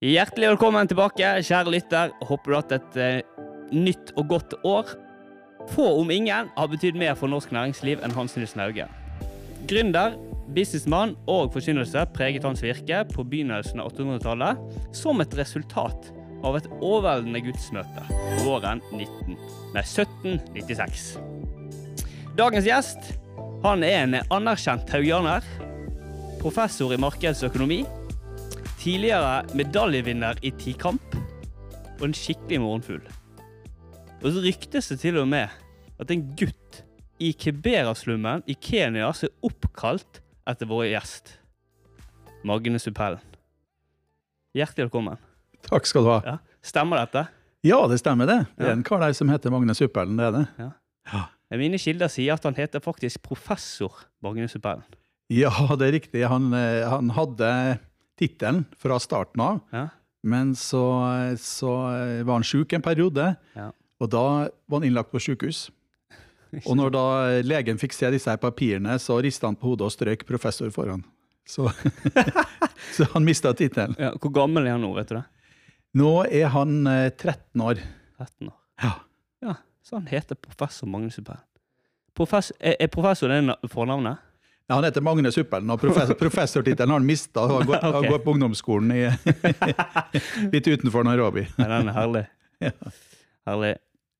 Hjertelig velkommen tilbake, kjære lytter. Håper du har hatt et eh, nytt og godt år. Få, om ingen, har betydd mer for norsk næringsliv enn Hans Nilsen Hauge. Gründer, businessmann og forkynnelse preget hans virke på begynnelsen av 800-tallet som et resultat av et overveldende gudsmøte våren 19, nei, 1796. Dagens gjest han er en anerkjent haugianer, professor i markedsøkonomi, tidligere medaljevinner i tikamp og en skikkelig morgenfugl. Og så ryktes det til og med at en gutt i Kibera-slummen i Kenya er oppkalt etter vår gjest. Magne Suppellen. Hjertelig velkommen. Takk skal du ha. Ja. Stemmer dette? Ja, det stemmer det. Det er en kar der som heter Magne Suppelen, det er det. Ja. Ja. Mine kilder sier at han heter faktisk professor Magne Suppellen. Ja, det er riktig. Han, eh, han hadde tittelen fra starten av, Ja. men så, så var han sjuk en periode, Ja. og da var han innlagt på sykehus. Og når da legen fikk se disse her papirene, så rista han på hodet og strøk professor foran. Så, så han mista tittelen. Ja, hvor gammel er han nå, vet du det? Nå er han eh, 13 år. 13 år. Ja. Ja, så han heter professor Magnus. Professor, er, er professor det na- fornavnet? Ja, han heter Magne Suppelen, og professor, professortittelen har han mista. Han, går- han Ok. går på ungdomsskolen i, litt utenfor Nairobi. Nei, den er herlig. Ja. Herlig.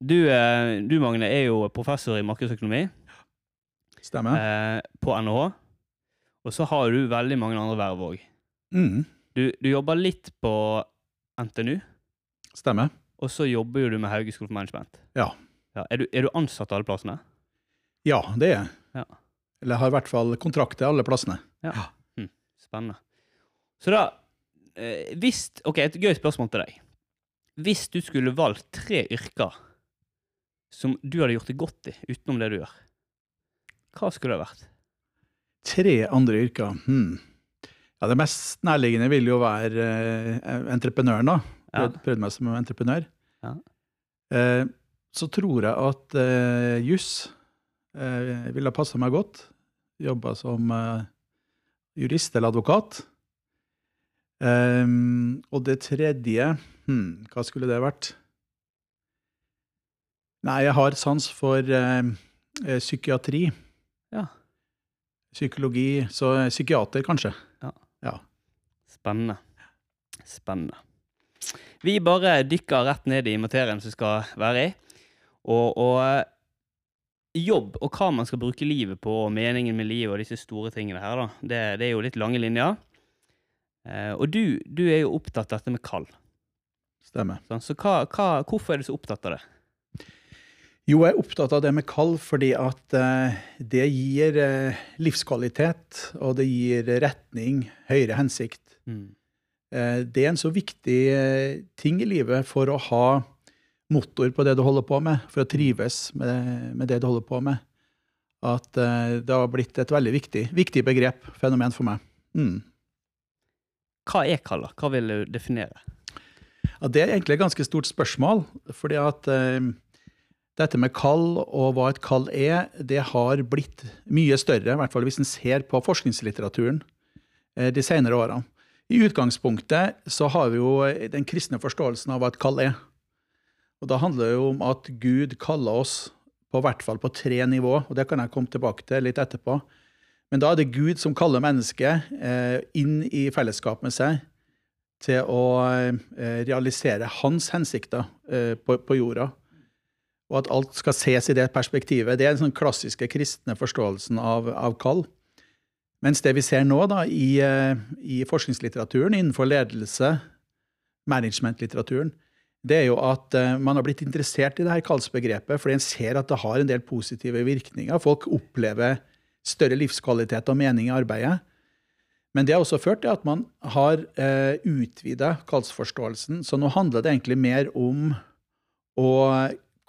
Du, eh, du, Magne, er jo professor i markedsøkonomi Stemmer. eh, på NHH. Og så har du veldig mange andre verv òg. Mm, Du, du jobber litt på NTNU, stemmer. og så jobber jo du med Hauge School for Management. Ja. Ja, er, du, er du ansatt alle plassene? Ja, det er jeg. Ja. Eller har i hvert fall kontrakt til alle plassene. Ja, Spennende. Så da eh, hvis, Ok, et gøy spørsmål til deg. Hvis du skulle valgt tre yrker som du hadde gjort det godt i, utenom det du gjør, hva skulle det vært? Tre andre yrker. Hmm. Ja, det mest nærliggende vil jo være eh, entreprenøren, da. Ja. Prøvd, prøvd meg som entreprenør. Ja. Eh, så tror jeg at eh, juss eh, ville ha passa meg godt. Jobba som eh, jurist eller advokat. Ehm, og det tredje hmm, Hva skulle det vært? Nei, jeg har sans for eh, eh, psykiatri. Ja. Psykologi. Så eh, psykiater, kanskje. Ja. Spennende. Spennende. Vi bare dykker rett ned i materien som skal være i. Og, og eh, jobb og hva man skal bruke livet på, og meningen med livet og disse store tingene her, da. Det, det er jo litt lange linjer. Eh, og du, du er jo opptatt av dette med kall. Stemmer. sant? Så hva, hva, hvorfor er du så opptatt av det? Jo, jeg er opptatt av det med kall fordi at eh, det gir eh, livskvalitet, og det gir retning, høyere hensikt. Eh, det er en så viktig eh, ting i livet for å ha motor på det du holder på med, for å trives med, med det du holder på med, at uh, det har blitt et veldig viktig, viktig begrep, fenomen for meg. Mm. Hva er kall, da? Hva vil du definere? Ja, det er egentlig et ganske stort spørsmål, fordi at eh, dette med kall og hva et kall er, det har blitt mye større, i hvert fall hvis en ser på forskningslitteraturen eh, de senere årene. I utgangspunktet så har vi jo den kristne forståelsen av hva et kall er. Og da handler det jo om at Gud kaller oss på hvert fall på tre nivå, og det kan jeg komme tilbake til litt etterpå. Men da er det Gud som kaller mennesket eh, inn i fellesskap med seg til å eh, realisere hans hensikter eh, på, jorda. Og at alt skal ses i det perspektivet. Det er den sånn klassiske kristne forståelsen av, av kall. Mens det vi ser nå da, i, i forskningslitteraturen innenfor ledelse, managementlitteraturen, det er jo at eh, man har blitt interessert i det her kallsbegrepet, fordi en ser at det har en del positive virkninger. Folk opplever større livskvalitet og mening i arbeidet. Men det har også ført til at man har eh, utvida kallsforståelsen. Så nå handler det egentlig mer om å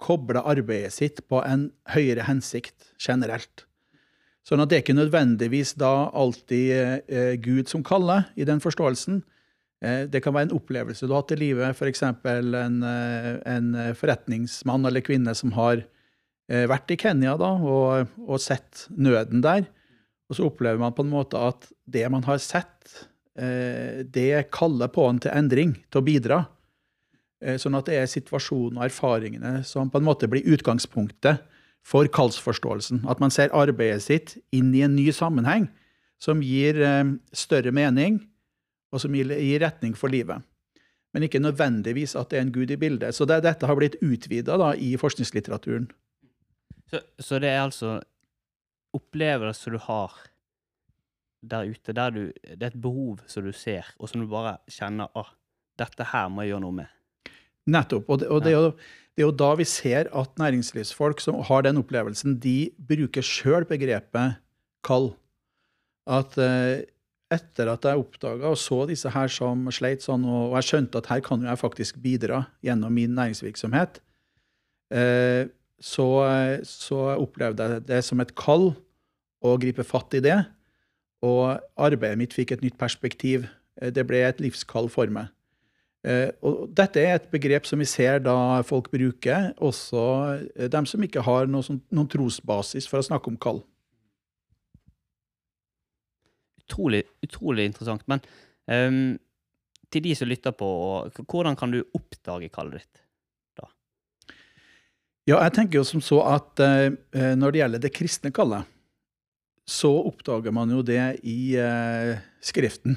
koble arbeidet sitt på en høyere hensikt generelt. Sånn at det er ikke nødvendigvis da alltid eh, Gud som kaller i den forståelsen. Eh, det kan være en opplevelse du har hatt i livet, f.eks. En, eh, en forretningsmann eller -kvinne som har eh, vært i Kenya da, og, og sett nøden der. Og så opplever man på en måte at det man har sett, eh, det kaller på en til endring, til å bidra. Eh, sånn at det er situasjonen og erfaringene som på en måte blir utgangspunktet for kallsforståelsen. At man ser arbeidet sitt inn i en ny sammenheng som gir eh, større mening, og som gir, retning for livet. Men ikke nødvendigvis at det er en gud i bildet. Så det, dette har blitt utvida i forskningslitteraturen. Så, så, det er altså opplevelser du har der ute, der du, det er et behov som du ser, og som du bare kjenner at ah, dette her må jeg gjøre noe med. Nettopp. Og, det, og det, er jo, det, er jo, da vi ser at næringslivsfolk som har den opplevelsen, de bruker sjøl begrepet kall. At eh, etter at jeg oppdaga og så disse her som sleit sånn, og jeg skjønte at her kan jeg faktisk bidra gjennom min næringsvirksomhet, eh, så, så, opplevde jeg det som et kall å gripe fatt i det. Og arbeidet mitt fikk et nytt perspektiv. Eh, det ble et livskall for meg. Eh, og dette er et begrep som vi ser da folk bruker, også dem som ikke har noen, noen trosbasis for å snakke om kall utrolig, utrolig interessant. Men um, til de som lytter på, hvordan kan du oppdage kallet ditt? da? Ja, jeg tenker jo som så at uh, når det gjelder det kristne kallet, så oppdager man jo det i uh, Skriften,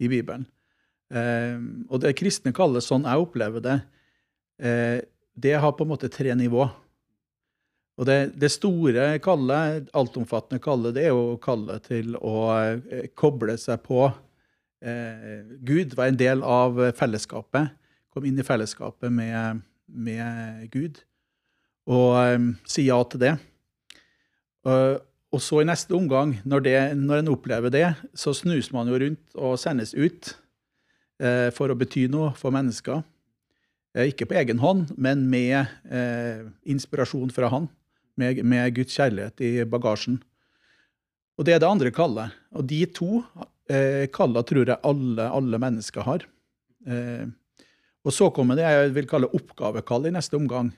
i Bibelen. Uh, og det kristne kallet, sånn jeg opplever det, det har på en måte tre nivå. Og det, det, store kallet, altomfattende kallet, det er jo kallet til å eh, koble seg på eh, Gud, være en del av fellesskapet. Komme inn i fellesskapet med, med Gud og eh, si ja til det. Uh, og så i neste omgang, når, det, når en opplever det, så snus man jo rundt og sendes ut eh, for å bety noe for mennesker. Eh, ikke på egen hånd, men med eh, inspirasjon fra Han med, med, Guds kjærlighet i bagasjen. Og det er det andre kallet. Og de to eh, kallene tror jeg alle, alle mennesker har. Eh, og så kommer det jeg vil kalle oppgavekall i neste omgang.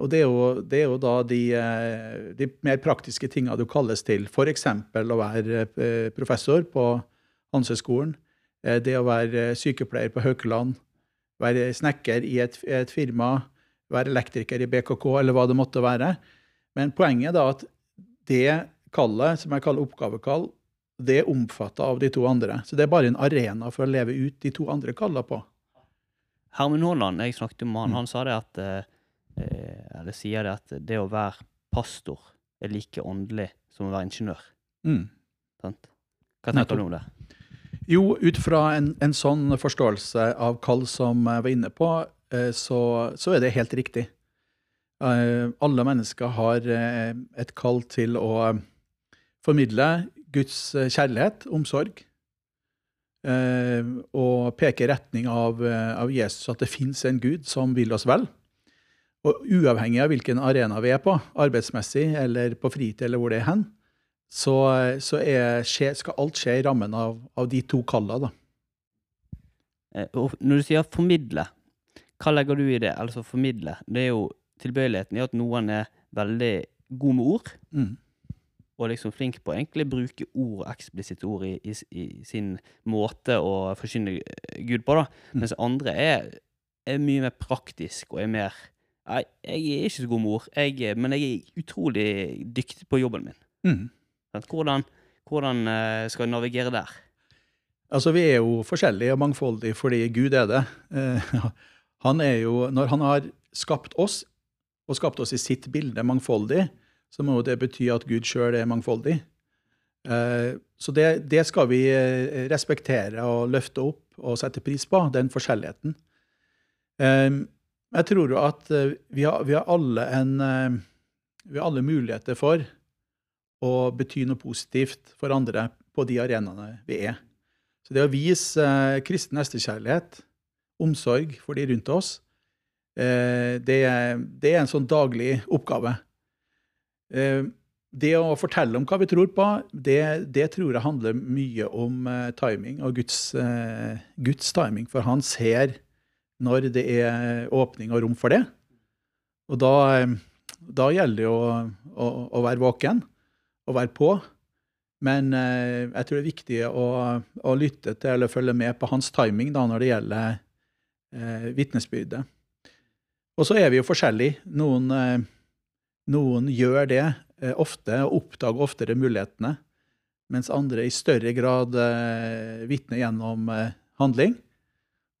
Og det er jo, det er jo da de, eh, de, mer praktiske tinga du kalles til. F.eks. å være eh, professor på Hansøyskolen. Eh, det å være sykepleier på Haukeland. Være snekker i et, et firma. Være elektriker i BKK, eller hva det måtte være. Men poenget er da at det kallet, som jeg kaller oppgavekall, det er omfatta av de to andre. Så det er bare en arena for å leve ut de to andre kallene på. Herman Haaland, jeg snakket med han, mm. han sa det at eh, eh, eller sier det at det å være pastor er like åndelig som å være ingeniør. Mm. Hva tenker du om det? Jo, ut fra en, en, sånn forståelse av kall som jeg var inne på, eh, så, så er det helt riktig. Eh, alle mennesker har eh, et kall til å eh, formidle Guds kjærlighet, omsorg, og peke i retning av, av, Jesus, at det fins en Gud som vil oss vel. Og uavhengig av hvilken arena vi er på, arbeidsmessig eller på fritid eller hvor det er hen, så, så er, skal alt skje i rammen av, av de to kallene. Når du sier formidle, hva legger du i det? Altså formidle. Det er jo tilbøyeligheten er at noen er veldig god med ord. Mm. Og liksom flink på å egentlig bruke ord, eksplisitte ord, i, i, i, sin måte å forkynne Gud på. da. Mm. Mens andre er, er, mye mer praktisk og er mer Nei, jeg er ikke så god med ord, jeg, men jeg er utrolig dyktig på jobben min. Mm. Hvordan, hvordan eh, skal jeg navigere der? Altså, Vi er jo forskjellige og mangfoldige fordi Gud er det. Eh, han er jo, Når han har skapt oss og skapte oss i sitt bilde mangfoldig, så må jo det bety at Gud sjøl er mangfoldig. Eh, så det, det, skal vi eh, respektere og løfte opp og sette pris på, den forskjelligheten. Eh, jeg tror jo at vi har, vi har, alle en Vi har alle muligheter for å bety noe positivt for andre på de arenaene vi er. Så det å vise kristen nestekjærlighet, omsorg for de rundt oss, det, det, er en sånn daglig oppgave. Eh, det å fortelle om hva vi tror på, det, det tror jeg handler mye om eh, timing og Guds, Guds, timing. For han ser når det er åpning og rom for det. Og da, da gjelder det å, å, å, være våken og være på. Men eh, jeg tror det er viktig å, å, lytte til eller følge med på hans timing da, når det gjelder eh, vitnesbyrdet. Og så er vi jo forskjellige. Noen, eh, noen gjør det eh, ofte og oppdager oftere mulighetene, mens andre i større grad eh, vitner gjennom handling.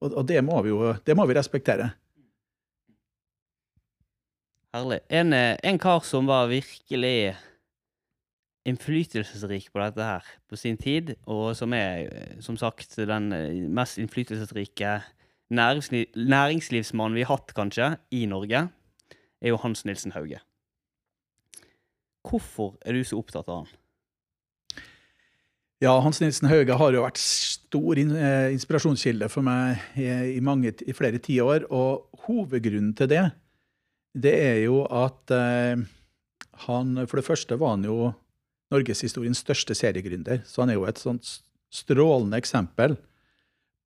Og, det, må vi jo det må vi respektere. Herlig. En, en kar som var virkelig innflytelsesrik på dette her på sin tid, og som er, som sagt, den mest innflytelsesrike næringsliv, næringslivsmannen vi har hatt, kanskje, i Norge, er jo Hans Nilsen Hauge. Hvorfor er du så opptatt av han? Ja, Hans Nilsen Hauge har jo vært stor eh, inspirasjonskilde for meg i, mange, i flere tiår. Og hovedgrunnen til det, det er jo at eh, han For det første var han jo norgeshistoriens største seriegründer. Så han er jo et sånt strålende eksempel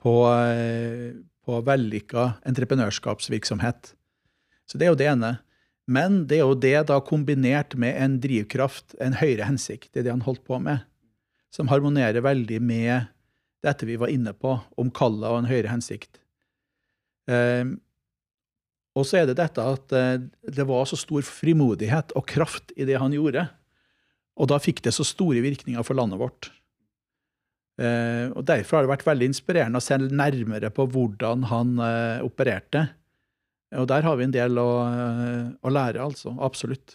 på, eh, på vellykka entreprenørskapsvirksomhet. Så det er jo det ene. Men det er jo det da kombinert med en drivkraft, en høyere hensikt. Det er det han holdt på med. Som harmonerer veldig med dette vi var inne på, om kallet og en høyere hensikt. Um, og så er det dette at uh, det var så stor frimodighet og kraft i det han gjorde. Og da fikk det så store virkninger for landet vårt. Eh, og Derfor har det vært veldig inspirerende å se nærmere på hvordan han eh, opererte. Og der har vi en del å, å, lære, altså. Absolutt.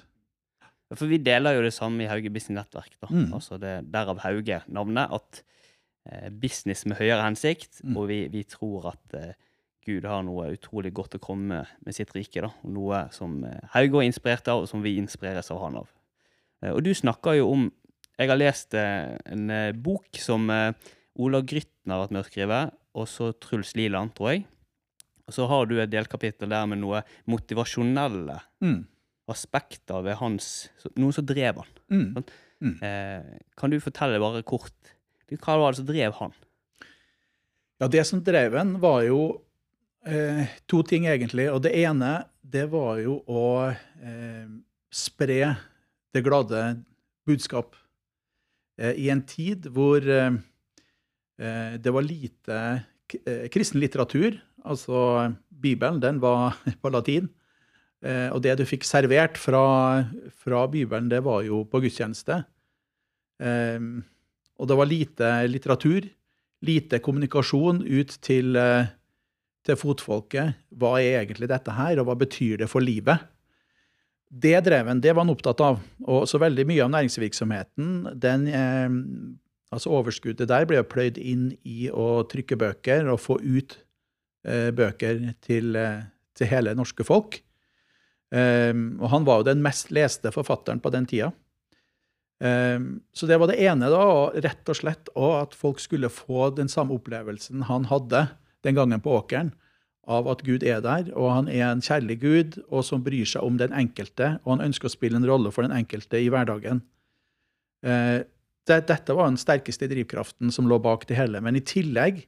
For vi deler jo det samme i Hauge Business Nettverk. da. Mm. Altså det, Derav Hauge-navnet. At eh, business med høyere hensikt, mm. og vi, vi, tror at eh, Gud har noe utrolig godt å komme med sitt rike. da. Noe som eh, Hauge er inspirert av, og som vi inspireres av han av. Eh, og du snakker jo om Jeg har lest eh, en eh, bok som Ola Grytten har vært med å skrive, og så Truls Liland, tror jeg. Og så har du et delkapittel der med noe motivasjonelle mm. aspekter ved hans Noen som drev han. Mm. Sånn? Mm. Eh, kan du fortelle bare kort hva var det som drev han? Ja, Det som drev han, var jo eh, to ting, egentlig. Og det ene, det var jo å eh, spre det glade budskap. Eh, I en tid hvor eh, eh, det var lite kristen litteratur, altså Bibelen, den var på latin. Og det du fikk servert fra, fra Bibelen, det var jo på gudstjeneste. Og det var lite litteratur, lite kommunikasjon ut til, til fotfolket. Hva er egentlig dette her, og hva betyr det for livet? Det dreven, det var han opptatt av. Og så veldig mye av næringsvirksomheten, den, eh, altså overskuddet der, ble jo pløyd inn i å trykke bøker og få ut eh, bøker til, eh, til, hele norske folk. Eh, og han var jo den mest leste forfatteren på den tida. Eh, så det var det ene, da, og rett og slett og at folk skulle få den samme opplevelsen han hadde den gangen på åkeren av at Gud er der, og han er en kjærlig Gud og som bryr seg om den enkelte, og han ønsker å spille en rolle for den enkelte i hverdagen. Eh, det, dette var den sterkeste drivkraften som lå bak det hele. Men i tillegg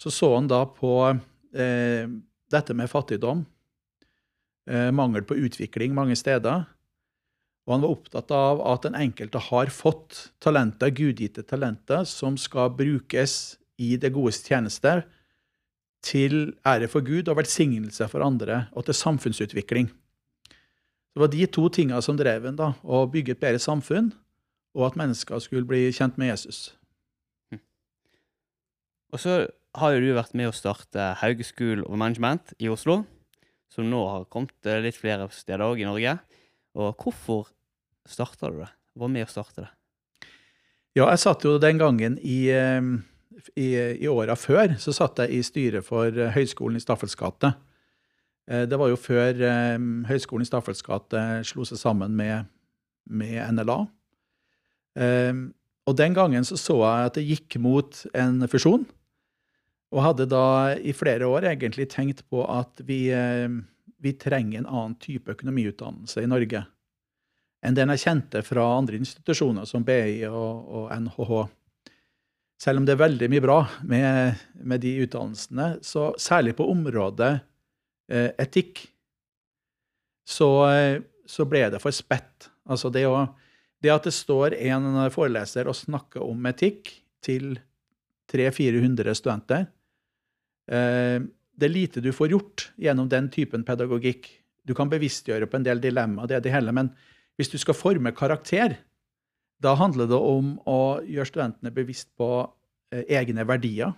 så så han da på eh, dette med fattigdom, eh, mangel på utvikling mange steder. Og han var opptatt av at den enkelte har fått talenter, gudgitte talenter, som skal brukes i det godes tjeneste til ære for Gud og velsignelse for andre, og til samfunnsutvikling. Det var de to tinga som drev en, da, å bygge et bedre samfunn, og at mennesker skulle bli kjent med Jesus. Hm. Og så har jo du vært med å starte Hauge School of Management i Oslo, som nå har kommet eh, litt flere steder òg i Norge. Og hvorfor starta du det? Var med å starte det? Ja, jeg satt jo den gangen i eh, i, i åra før så satt jeg i styret for eh, Høgskolen i Staffels gate. Eh, det var jo før eh, Høgskolen i Staffels gate slo seg sammen med, med NLA. Og den gangen så, så jeg at det gikk mot en fusjon. Og hadde da i flere år egentlig tenkt på at vi, vi trenger en annen type økonomiutdannelse i Norge enn den jeg kjente fra andre institusjoner som BI og, og NHH. Selv om det er veldig mye bra med, med de utdannelsene, så særlig på området eh, etikk, så, eh, så, ble det for spett. Altså det å, Det at det står en foreleser og snakker om etikk til 300-400 studenter, eh, det er lite du får gjort gjennom den typen pedagogikk. Du kan bevisstgjøre på en del dilemmaer, det er det hele, men hvis du skal forme karakter, da handler det om å gjøre studentene bevisst på eh, egne verdier.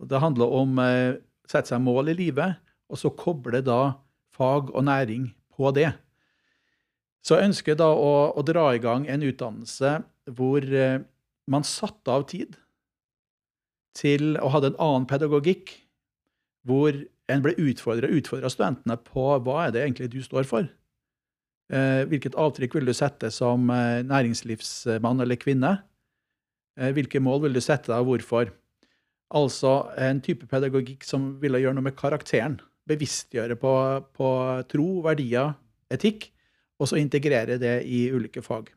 Det handler om å eh, sette seg mål i livet, og så koble da fag og næring på det. Så jeg ønsker da å, å dra i gang en utdannelse hvor eh, man satte av tid til å ha en annen pedagogikk, hvor en ble utfordra utfordra studentene på hva er det egentlig du står for. Eh, hvilket avtrykk vil du sette som eh, næringslivsmann eller -kvinne? Eh, hvilke mål vil du sette deg, og hvorfor? Altså en type pedagogikk som ville gjøre noe med karakteren. Bevisstgjøre på, på tro, verdier, etikk, og så integrere det i ulike fag.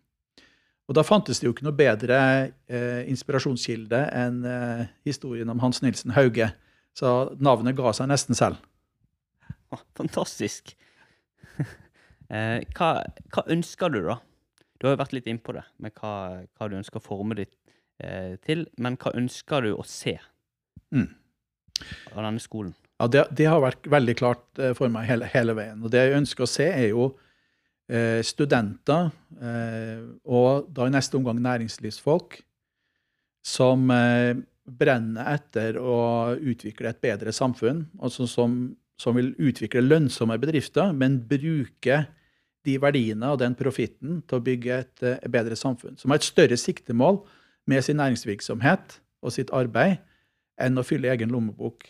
Og da fantes det jo ikke noe bedre eh, inspirasjonskilde enn eh, historien om Hans Nilsen Hauge. Så navnet ga seg nesten selv. Fantastisk. eh, hva, hva, ønsker du, da? Du har jo vært litt innpå det med hva, hva du ønsker å forme ditt eh, til. Men hva ønsker du å se mm. av denne skolen? Ja, det, det, har vært veldig klart eh, for meg hele, hele, veien. Og det jeg ønsker å se, er jo eh, studenter, eh, og da i neste omgang næringslivsfolk, som eh, brenner etter å utvikle et bedre samfunn, altså som, som vil utvikle lønnsomme bedrifter, men bruke de verdiene og den profitten til å bygge et, et, bedre samfunn. Som har et større siktemål med sin næringsvirksomhet og sitt arbeid enn å fylle egen lommebok.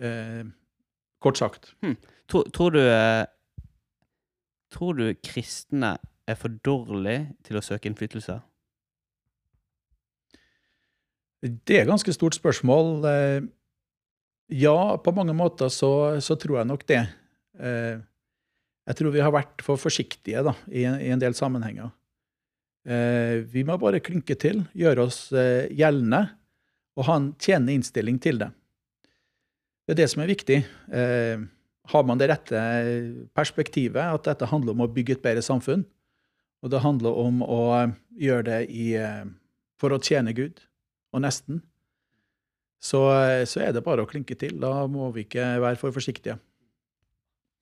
Eh, kort sagt. Hmm. Tror, tror, du, eh, tror du kristne er for dårlige til å søke innflytelse? Det er et ganske stort spørsmål. Eh, ja, på mange måter så, så tror jeg nok det. Eh, jeg tror vi har vært for forsiktige da, i, en, i en del sammenhenger. Eh, vi må bare klinke til, gjøre oss gjeldende og ha en tjenende innstilling til det. Det er det som er viktig. Har man det rette perspektivet, at dette handler om å bygge et bedre samfunn, og det handler om å gjøre det i, for å tjene Gud, og nesten, så, så, er det bare å klinke til. Da må vi ikke være for forsiktige.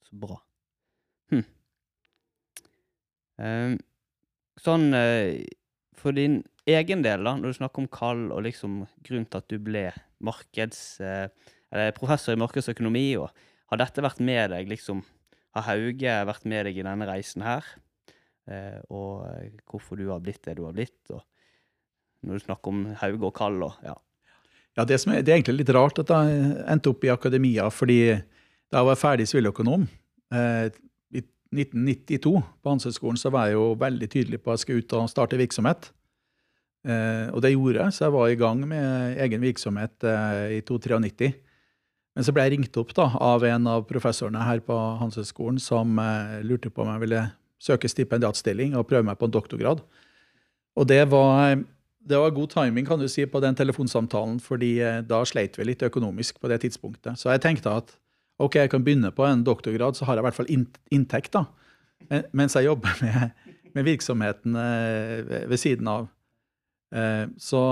Så bra. Hm. Um, sånn uh, for din egen del, da, når du snakker om kall og liksom grunnen til at du ble markeds... Uh, eller professor i markedsøkonomi, og har dette vært med deg, liksom Har Hauge vært med deg i denne reisen her? Og hvorfor du har blitt det du har blitt? og når du snakker om Hauge og Kall og ja. Ja, det, er, det, er, egentlig litt rart at jeg endte opp i akademia, fordi da jeg var ferdig siviløkonom eh, i 1992 på Handelshøyskolen, så var jeg jo veldig tydelig på at jeg skulle ut og starte virksomhet. Eh, og det gjorde jeg, så jeg var i gang med egen virksomhet eh, i 1993. Men så ble jeg ringt opp da, av en av professorene her på Handelshøyskolen som eh, lurte på om jeg ville søke stipendiatstilling og prøve meg på en doktorgrad. Og det var det var god timing kan du si, på den telefonsamtalen, fordi eh, da sleit vi litt økonomisk på det tidspunktet. Så jeg tenkte at ok, jeg kan begynne på en doktorgrad, så har jeg i hvert fall inntekt da, mens jeg jobber med, med virksomheten eh, ved siden av. Eh, så,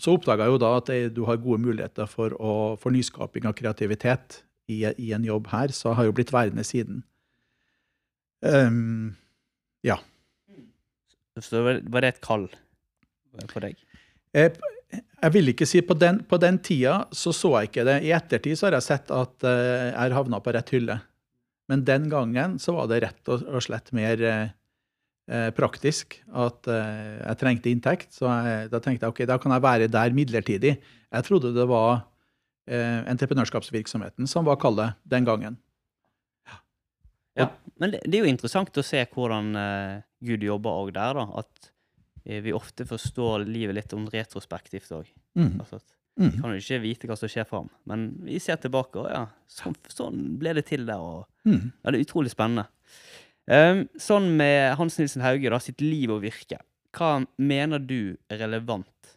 så oppdaga jeg jo da at du har gode muligheter for, å, for nyskaping av kreativitet i, i, en jobb her, så jeg har jo blitt værende siden. Um, ja. Så var det et kall? For deg? Jeg, jeg vil ikke si på den, på den tida så så jeg ikke det. I ettertid så har jeg sett at uh, jeg har havna på rett hylle. Men den gangen så var det rett og, og slett mer eh, praktisk at eh, jeg trengte inntekt. Så jeg, da tenkte jeg ok, da kan jeg være der midlertidig. Jeg trodde det var entreprenørskapsvirksomheten som var kallet den gangen. Ja, ja men det, det, er jo interessant å se hvordan Gud jobber òg der. da, at Eh, vi ofte forstår livet litt om retrospektivt òg. Mm. Altså mm. Vi kan jo ikke vite hva som skjer fram, men vi ser tilbake, og ja, sånn, sånn ble det til der. og mm. ja, Det er utrolig spennende. Um, sånn med Hans Nilsen Hauge, da, sitt liv og virke. Hva mener du er relevant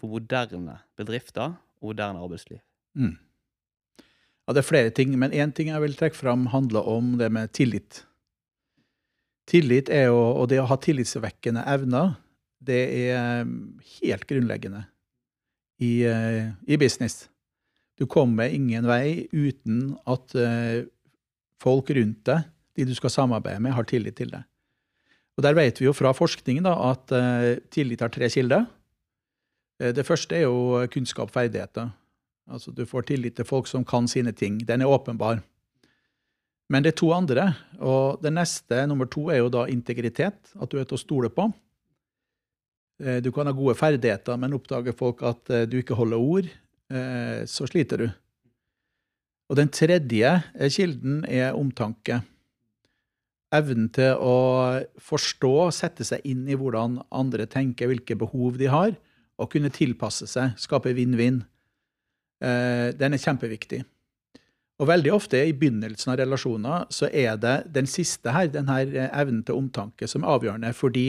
for moderne bedrifter og moderne arbeidsliv? Mm. Ja, Det er flere ting, men én ting jeg vil trekke fram, handler om det med tillit. Tillit er jo, og det å ha tillitsvekkende evner, det er helt grunnleggende i, i business. Du kommer ingen vei uten at folk rundt deg, de du skal samarbeide med, har tillit til deg. Og Der vet vi jo fra forskningen da, at tillit har tre kilder. Det første er jo kunnskap og ferdigheter. Altså Du får tillit til folk som kan sine ting. Den er åpenbar. Men det er to andre. Og det neste, nummer to, er jo da integritet. At du er til å stole på. Uh, du kan ha gode ferdigheter, men oppdager folk at du ikke holder ord, så sliter du. Og den tredje kilden er omtanke evnen til å forstå, sette seg inn i hvordan andre tenker, hvilke behov de har, og kunne tilpasse seg, skape vinn-vinn, eh, den er kjempeviktig. Og veldig ofte i begynnelsen av relasjoner så er det den siste her, den her evnen til omtanke, som er avgjørende, fordi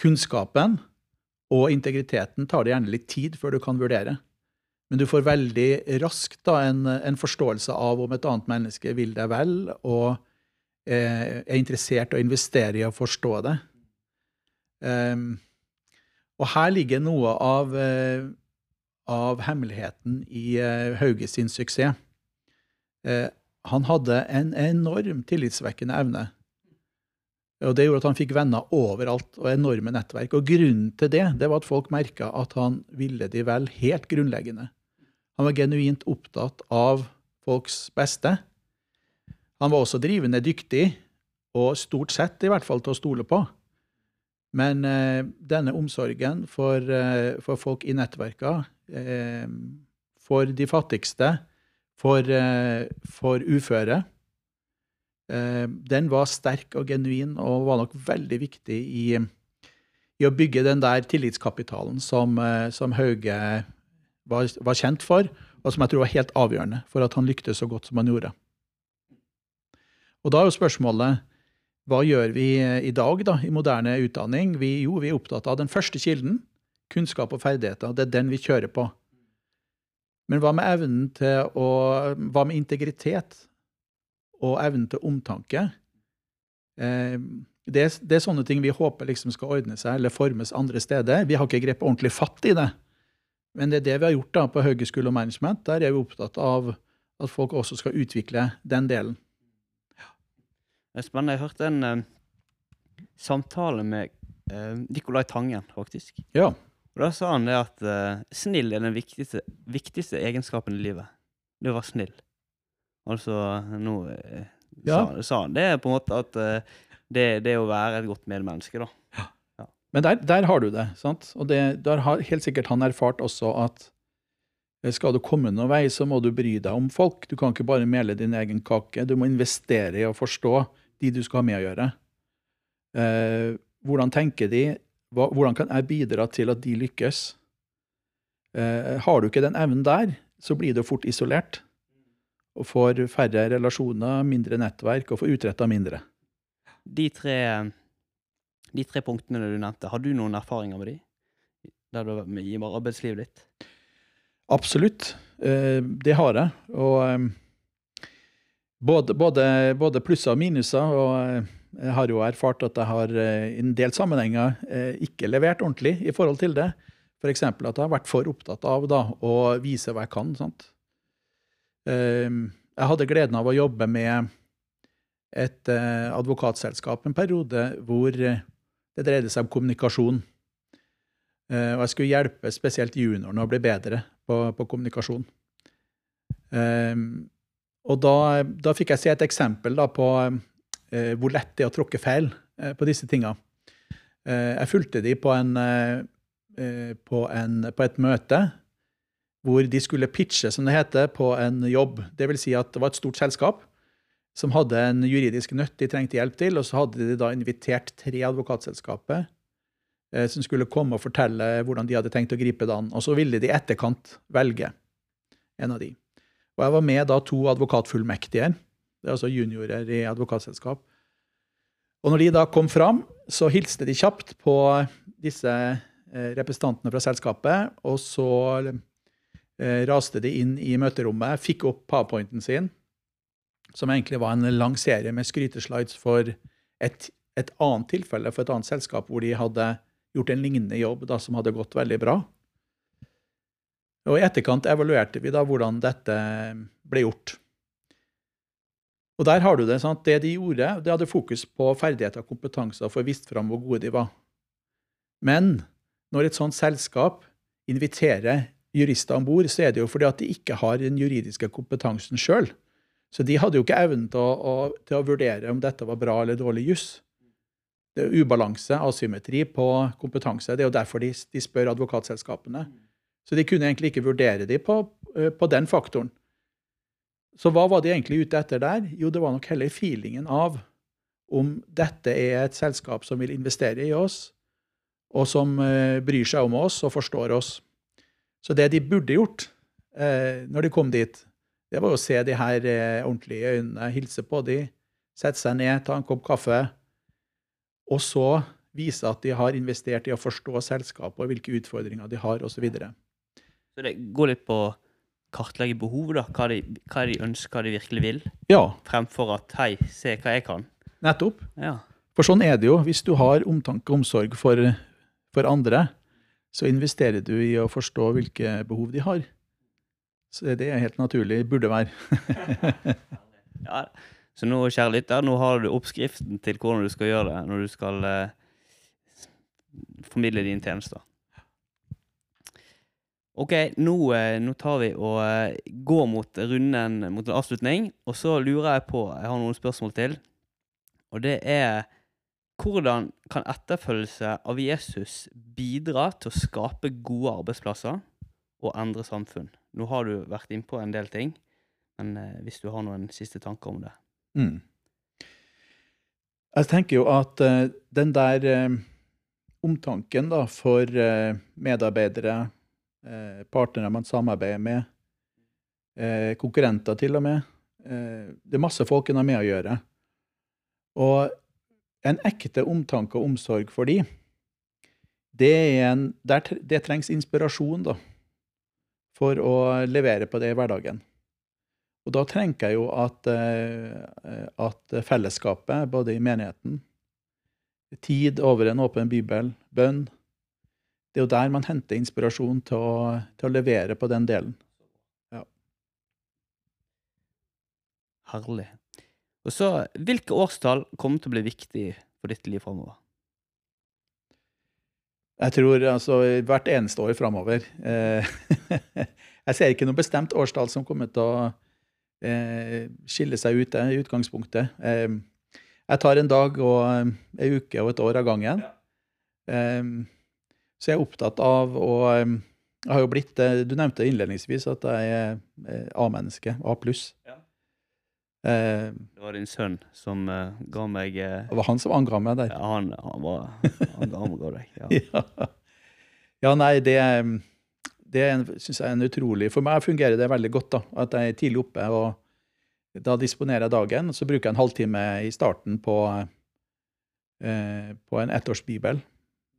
kunnskapen og integriteten tar det gjerne litt tid før du kan vurdere. Men du får veldig raskt da, en, en forståelse av om et annet menneske vil deg vel, og Eh, er interessert i å investere i å forstå det. Um, og her ligger noe av, eh, av hemmeligheten i eh, Hauge sin suksess. Eh, han hadde en enorm tillitsvekkende evne. Og Det gjorde at han fikk venner overalt og enorme nettverk. Og Grunnen til det det var at folk merka at han ville de vel helt grunnleggende. Han var genuint opptatt av folks beste. Han var også drivende dyktig, og stort sett i hvert fall til å stole på. Men eh, denne omsorgen for, eh, for, folk i nettverka, eh, for de fattigste, for, eh, for uføre, den var sterk og genuin og var nok veldig viktig i, i å bygge den der tillitskapitalen som, eh, som Hauge var, var, kjent for, og som jeg tror var helt avgjørende for at han lyktes så godt som han gjorde. Og da er jo spørsmålet hva gjør vi i dag da, i moderne utdanning? Vi, jo, vi er opptatt av den første kilden, kunnskap og ferdigheter. Det er den vi kjører på. Men hva med evnen til å Hva med integritet og evnen til omtanke? Eh, det, det, er sånne ting vi håper liksom skal ordne seg eller formes andre steder. Vi har ikke grepet ordentlig fatt i det. Men det er det vi har gjort da på Høgskole og Management. Der er vi opptatt av at folk også skal utvikle den delen. Det er spennende. Jeg hørte en uh, samtale med uh, Nicolai Tangen, faktisk. Ja. Og Da sa han det at uh, snill er den viktigste, viktigste, egenskapen i livet. Det å være snill. Altså, nå uh, ja. sa, sa, han det på en måte at det, det å være et godt medmenneske, da. Ja. ja. Men der, der, har du det. sant? Og det, der har helt sikkert han erfart også at skal du komme noen vei, så må du bry deg om folk. Du kan ikke bare mele din egen kake. Du må investere i å forstå de du skal ha med å gjøre. Eh, hvordan tenker de? Hva, hvordan kan jeg bidra til at de lykkes? Eh, har du ikke den evnen der, så blir du fort isolert. Og får færre relasjoner, mindre nettverk og får utretta mindre. De tre, de tre punktene du nevnte, har du noen erfaringer med de? Der du med i arbeidslivet ditt? Absolutt. Eh, det har jeg. Og eh, både, både, både plusser og minuser. Og eh, jeg har jo erfart at jeg har i en del sammenhenger ikke levert ordentlig i forhold til det. F.eks. at jeg har vært for opptatt av da, å vise hva jeg kan. Sant? Ehm, jeg hadde gleden av å jobbe med et advokatselskap en periode hvor det dreide seg om kommunikasjon. Og jeg skulle hjelpe spesielt juniorene å bli bedre på, på kommunikasjon. Um, og da, da, fikk jeg se et eksempel på eh, hvor lett det er å tråkke feil eh, på disse tinga. Eh, jeg fulgte de på, en, eh, på, en, på, et møte hvor de skulle pitche, som det heter, på en jobb. Det vil si at det var et stort selskap som hadde en juridisk nøtt de trengte hjelp til, og så hadde de da invitert tre advokatselskaper eh, som skulle komme og fortelle hvordan de hadde tenkt å gripe det an. Og så ville de i etterkant velge en av de. Og jeg var med da to advokatfullmektige. Det er altså juniorer i advokatselskap. Og når de da kom fram, så hilste de kjapt på disse eh, representantene fra selskapet, og så raste de inn i møterommet, fikk opp powerpointen sin, som egentlig var en lang serie med skryteslides for et et annet tilfelle for et annet selskap hvor de hadde gjort en lignende jobb da, som hadde gått veldig bra. Og I etterkant evaluerte vi da hvordan dette ble gjort. Og der har du Det sant? Det de gjorde, det hadde fokus på ferdigheter og kompetanse for å vist fram hvor gode de var. Men når et sånt selskap inviterer jurister om bord, så er det jo fordi at de ikke har den juridiske kompetansen sjøl. Så de hadde jo ikke evnen til å, å, til å vurdere om dette var bra eller dårlig juss. Det er ubalanse, asymmetri på kompetanse. Det er jo derfor de, de spør advokatselskapene. Så de kunne egentlig ikke vurdere dem på, eh, på, den faktoren. Så hva var de egentlig ute etter der? Jo, det var nok heller feelingen av om dette er et selskap som vil investere i oss, og som uh, bryr seg om oss og forstår oss. Så det de burde gjort eh, når de kom dit, det var å se de her eh, ordentlig i øynene, hilse på de, sette seg ned, ta en kopp kaffe, og så vise at de har investert i å forstå selskapet og hvilke utfordringer de har, osv. Så så det går litt på kartlegge behov, da. Hva de, hva de ønsker, hva de virkelig vil. Ja. Fremfor at 'hei, se hva jeg kan'. Nettopp. Ja. For sånn er det jo. Hvis du har omtanke og omsorg for, for andre, så investerer du i å forstå hvilke behov de har. Så det er helt naturlig. Burde være. ja. Så nå, kjære lytter, nå har du oppskriften til hvordan du skal gjøre det når du skal eh, formidle dine tjenester. Ok, nå, eh, nå, tar vi og eh, går mot runden mot en avslutning. Og så lurer jeg på Jeg har noen spørsmål til. Og det er Hvordan kan etterfølgelse av Jesus bidra til å skape gode arbeidsplasser og endre samfunn? Nå har du vært innpå en del ting, men eh, hvis du har noen siste tanker om det? Mm. Jeg tenker jo at uh, den der uh, omtanken da, for uh, medarbeidere partnere man samarbeider med, konkurrenter til og med. Det er masse folk en har med å gjøre. Og en ekte omtanke og omsorg for de, det, en, det trengs inspirasjon da, for å levere på det i hverdagen. Og da tenker jeg jo at, at fellesskapet, både i menigheten, tid over en åpen bibel, bønn, det er jo der man henter inspirasjon til å, til å levere på den delen. Ja. Herlig. Og så, Hvilke årstall kommer til å bli viktig for ditt liv framover? Jeg tror altså hvert eneste år framover. Eh, jeg ser ikke noe bestemt årstall som kommer til å eh, skille seg ut i utgangspunktet. Eh, jeg tar en dag og ei uke og et år av gangen. Så jeg er opptatt av å Jeg har jo blitt eh, Du nevnte innledningsvis at jeg er eh, A-menneske. A pluss. Ja. Eh, det var din sønn som uh, ga meg uh, Det var han som angra meg der? Ja, han, han, var, han ga deg. Ja. ja. ja. nei, det, det syns jeg er en utrolig For meg fungerer det veldig godt. da, At jeg er tidlig oppe. og Da disponerer jeg dagen. Så bruker jeg en halvtime i starten på, uh, på en ettårsbibel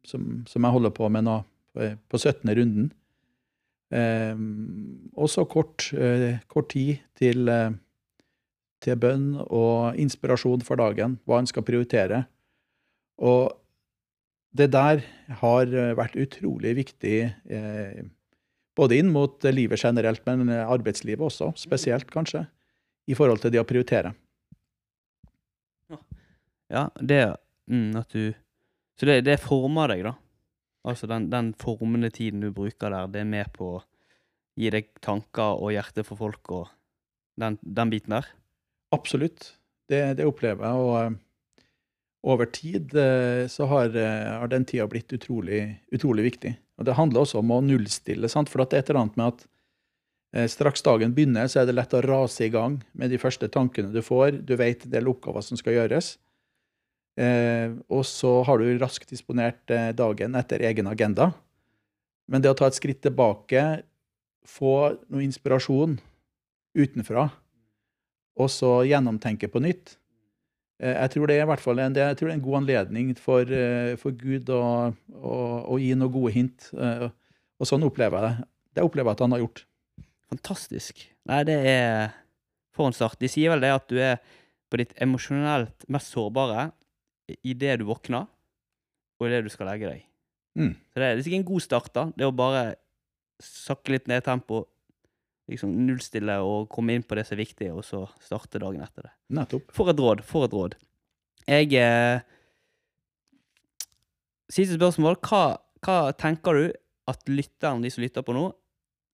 som, som, jeg holder på med nå, på 17. runden. Eh, og så kort, eh, kort, tid til, eh, til, bønn og inspirasjon for dagen, hva en skal prioritere. Og det der har vært utrolig viktig, eh, både inn mot livet generelt, men arbeidslivet også, spesielt kanskje, i forhold til det å prioritere. Ja, det mm, at du så det, det former deg, da. Altså den, den, formende tiden du bruker der, det er med på å gi deg tanker og hjerte for folk og den, den biten der? Absolutt. Det, det, opplever jeg. Og uh, over tid uh, så har, uh, har, den tida blitt utrolig, utrolig, viktig. Og det handler også om å nullstille, sant? for det er et eller annet med at straks dagen begynner, så er det lett å rase i gang med de første tankene du får. Du vet en del oppgaver som skal gjøres. Eh, og så har du raskt disponert eh, dagen etter egen agenda. Men det å ta et skritt tilbake, få noe inspirasjon utenfra, og så gjennomtenke på nytt eh, Jeg tror det er i hvert fall en, er en god anledning for, eh, for Gud å, å, å, gi noen gode hint. Eh, og sånn opplever jeg det. Det opplever jeg at han har gjort. Fantastisk. Nei, det er for en start. De sier vel det at du er på ditt emosjonelt mest sårbare idet du våkner, og idet du skal legge deg. Mm. Så det er sikkert en god start, da. Det å bare sakke litt ned tempo, liksom nullstille og komme inn på det som er viktig, og så starte dagen etter det. Nettopp. For et råd. For et råd. Jeg eh, Siste spørsmål. Hva, hva tenker du at lytteren, de som lytter på nå,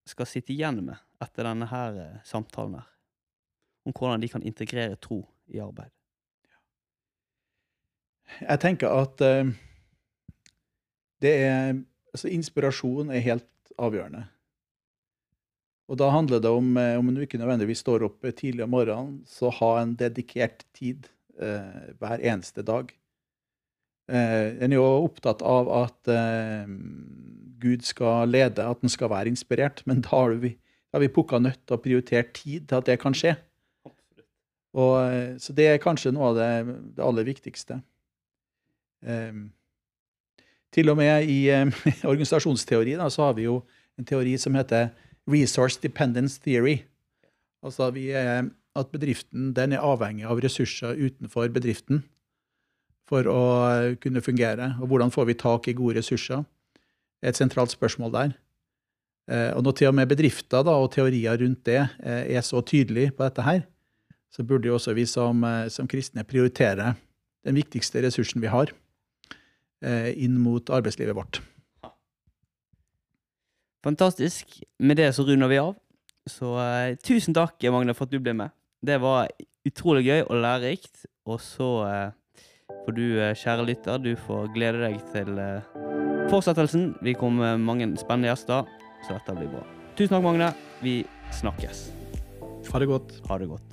skal sitte igjen med etter denne her eh, samtalen her? Om hvordan de kan integrere tro i arbeid. Jeg tenker at eh, det er Altså, inspirasjon er helt avgjørende. Og da handler det om, eh, om du ikke nødvendigvis står opp tidlig om morgenen, så ha en dedikert tid eh, hver eneste dag. Eh, en er jo opptatt av at eh, Gud skal lede, at den skal være inspirert, men da har vi, da har vi pukka nødt til å prioritere tid til at det kan skje. Og, eh, så det er kanskje noe av det, det aller viktigste. Til og med i organisasjonsteori da, så har vi jo en teori som heter resource dependence theory. Altså er, at bedriften den er avhengig av ressurser utenfor bedriften for å kunne fungere. Og hvordan får vi tak i gode ressurser? Det er et sentralt spørsmål der. Uh, og når til og med bedrifter da, og teorier rundt det uh, er så tydelige på dette her, så burde jo også vi som, uh, som kristne prioritere den viktigste ressursen vi har inn mot arbeidslivet vårt. Fantastisk. Med det så runder vi av. Så uh, tusen takk, Magne, for at du ble med. Det var utrolig gøy og lærerikt. Og så uh, får du, uh, kjære lytter, du får glede deg til fortsettelsen. Vi kommer med mange spennende gjester, så dette blir bra. Tusen takk, Magne. Vi snakkes. Ha det godt. Ha det godt.